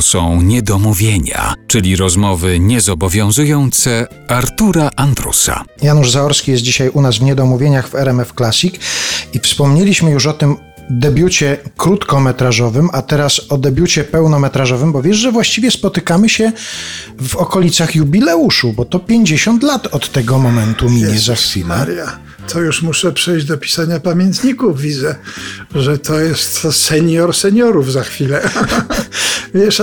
To są niedomówienia, czyli rozmowy niezobowiązujące Artura Andrusa. Janusz Zaorski jest dzisiaj u nas w Niedomówieniach w RMF Classic i wspomnieliśmy już o tym debiucie krótkometrażowym, a teraz o debiucie pełnometrażowym, bo wiesz, że właściwie spotykamy się w okolicach jubileuszu, bo to 50 lat od tego momentu minie Jezus za chwilę. Maria, to już muszę przejść do pisania pamiętników. Widzę, że to jest senior seniorów za chwilę. Wiesz,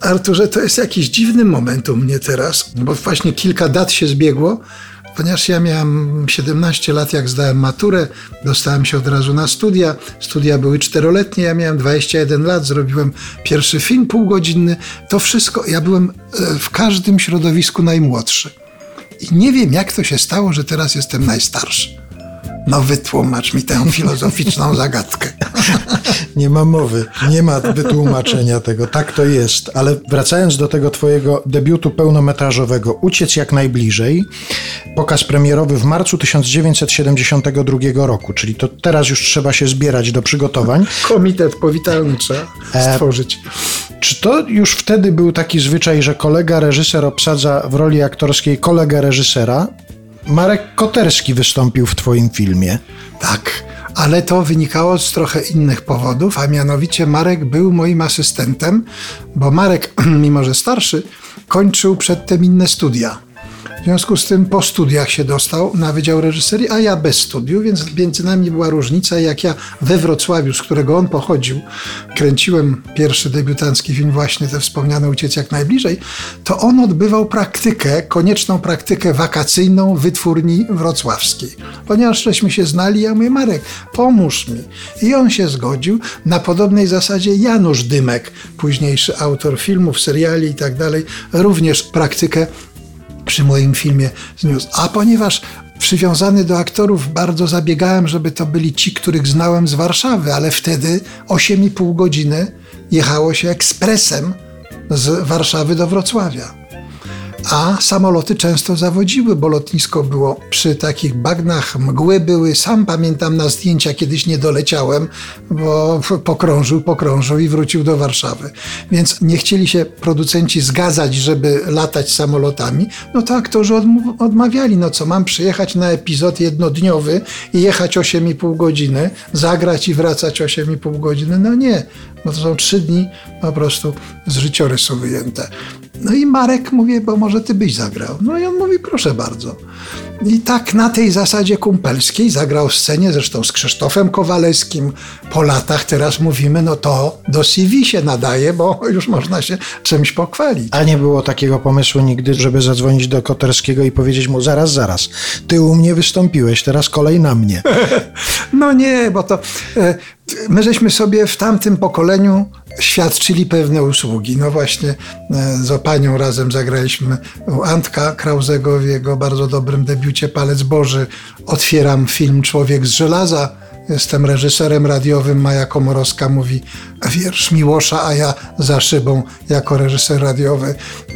Arturze, to jest jakiś dziwny moment u mnie teraz, bo właśnie kilka dat się zbiegło. Ponieważ ja miałem 17 lat, jak zdałem maturę, dostałem się od razu na studia. Studia były czteroletnie, ja miałem 21 lat, zrobiłem pierwszy film półgodzinny. To wszystko, ja byłem e, w każdym środowisku najmłodszy. I nie wiem, jak to się stało, że teraz jestem najstarszy. No wytłumacz mi tę filozoficzną zagadkę. Nie ma mowy, nie ma wytłumaczenia tego, tak to jest. Ale wracając do tego twojego debiutu pełnometrażowego, Uciec jak najbliżej, pokaz premierowy w marcu 1972 roku, czyli to teraz już trzeba się zbierać do przygotowań. Komitet powitalny trzeba stworzyć. Czy to już wtedy był taki zwyczaj, że kolega reżyser obsadza w roli aktorskiej kolegę reżysera? Marek Koterski wystąpił w twoim filmie. Tak, ale to wynikało z trochę innych powodów, a mianowicie Marek był moim asystentem, bo Marek, mimo że starszy, kończył przedtem inne studia. W związku z tym po studiach się dostał na Wydział Reżyserii, a ja bez studiów, więc między nami była różnica. Jak ja we Wrocławiu, z którego on pochodził, kręciłem pierwszy debiutancki film, właśnie te wspomniane Uciec jak najbliżej, to on odbywał praktykę, konieczną praktykę wakacyjną wytwórni wrocławskiej. Ponieważ żeśmy się znali, ja mówię, Marek, pomóż mi. I on się zgodził. Na podobnej zasadzie Janusz Dymek, późniejszy autor filmów, seriali i tak dalej, również praktykę przy moim filmie zniósł. A ponieważ przywiązany do aktorów bardzo zabiegałem, żeby to byli ci, których znałem z Warszawy, ale wtedy 8,5 godziny jechało się ekspresem z Warszawy do Wrocławia. A samoloty często zawodziły, bo lotnisko było przy takich bagnach, mgły były. Sam pamiętam na zdjęcia kiedyś nie doleciałem, bo pokrążył, pokrążył i wrócił do Warszawy. Więc nie chcieli się producenci zgadzać, żeby latać samolotami. No to aktorzy odmawiali. No co, mam przyjechać na epizod jednodniowy i jechać 8,5 godziny, zagrać i wracać 8,5 godziny? No nie, bo to są trzy dni po prostu z życiorysu wyjęte. No i Marek mówi, bo może ty byś zagrał. No i on mówi, proszę bardzo. I tak na tej zasadzie kumpelskiej zagrał scenie, zresztą z Krzysztofem Kowalewskim. Po latach teraz mówimy, no to do CV się nadaje, bo już można się czymś pochwalić. A nie było takiego pomysłu nigdy, żeby zadzwonić do Koterskiego i powiedzieć mu, zaraz, zaraz, ty u mnie wystąpiłeś, teraz kolej na mnie. No nie, bo to e, my żeśmy sobie w tamtym pokoleniu świadczyli pewne usługi. No właśnie e, z Opanią razem zagraliśmy u Antka Krauzego w jego bardzo dobrym debiucie Palec Boży. Otwieram film Człowiek z żelaza. Jestem reżyserem radiowym. Maja Komorowska mówi wiersz Miłosza, a ja za szybą jako reżyser radiowy.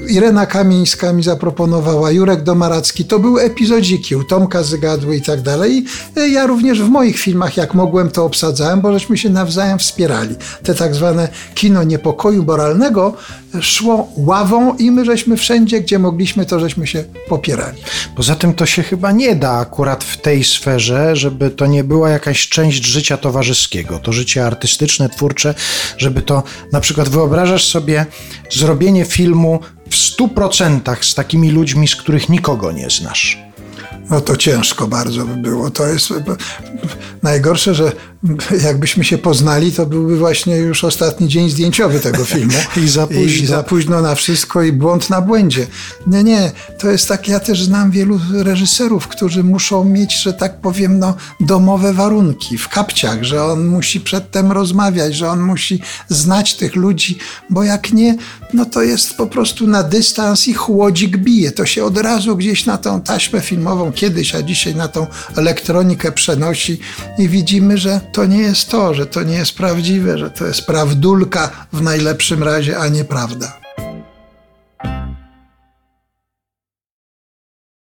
Irena Kamińska mi zaproponowała, Jurek Domaracki. To były epizodziki u Tomka Zygadły i tak dalej. Ja również w moich filmach, jak mogłem, to obsadzałem, bo żeśmy się nawzajem wspierali. Te tak zwane kino niepokoju moralnego szło ławą i my żeśmy wszędzie, gdzie mogliśmy, to żeśmy się popierali. Poza tym to się chyba nie da akurat w tej sferze, żeby to nie była jakaś część życia towarzyskiego, to życie artystyczne, twórcze, żeby to na przykład wyobrażasz sobie zrobienie filmu w 100% z takimi ludźmi, z których nikogo nie znasz. No to ciężko bardzo by było. To jest najgorsze, że jakbyśmy się poznali, to byłby właśnie już ostatni dzień zdjęciowy tego filmu. I za późno. I za późno na wszystko i błąd na błędzie. Nie, nie, to jest tak, ja też znam wielu reżyserów, którzy muszą mieć, że tak powiem, no, domowe warunki w kapciach, że on musi przedtem rozmawiać, że on musi znać tych ludzi, bo jak nie, no to jest po prostu na dystans i chłodzik bije. To się od razu gdzieś na tą taśmę filmową kiedyś, a dzisiaj na tą elektronikę przenosi i widzimy, że to nie jest to, że to nie jest prawdziwe, że to jest prawdulka w najlepszym razie, a nie prawda.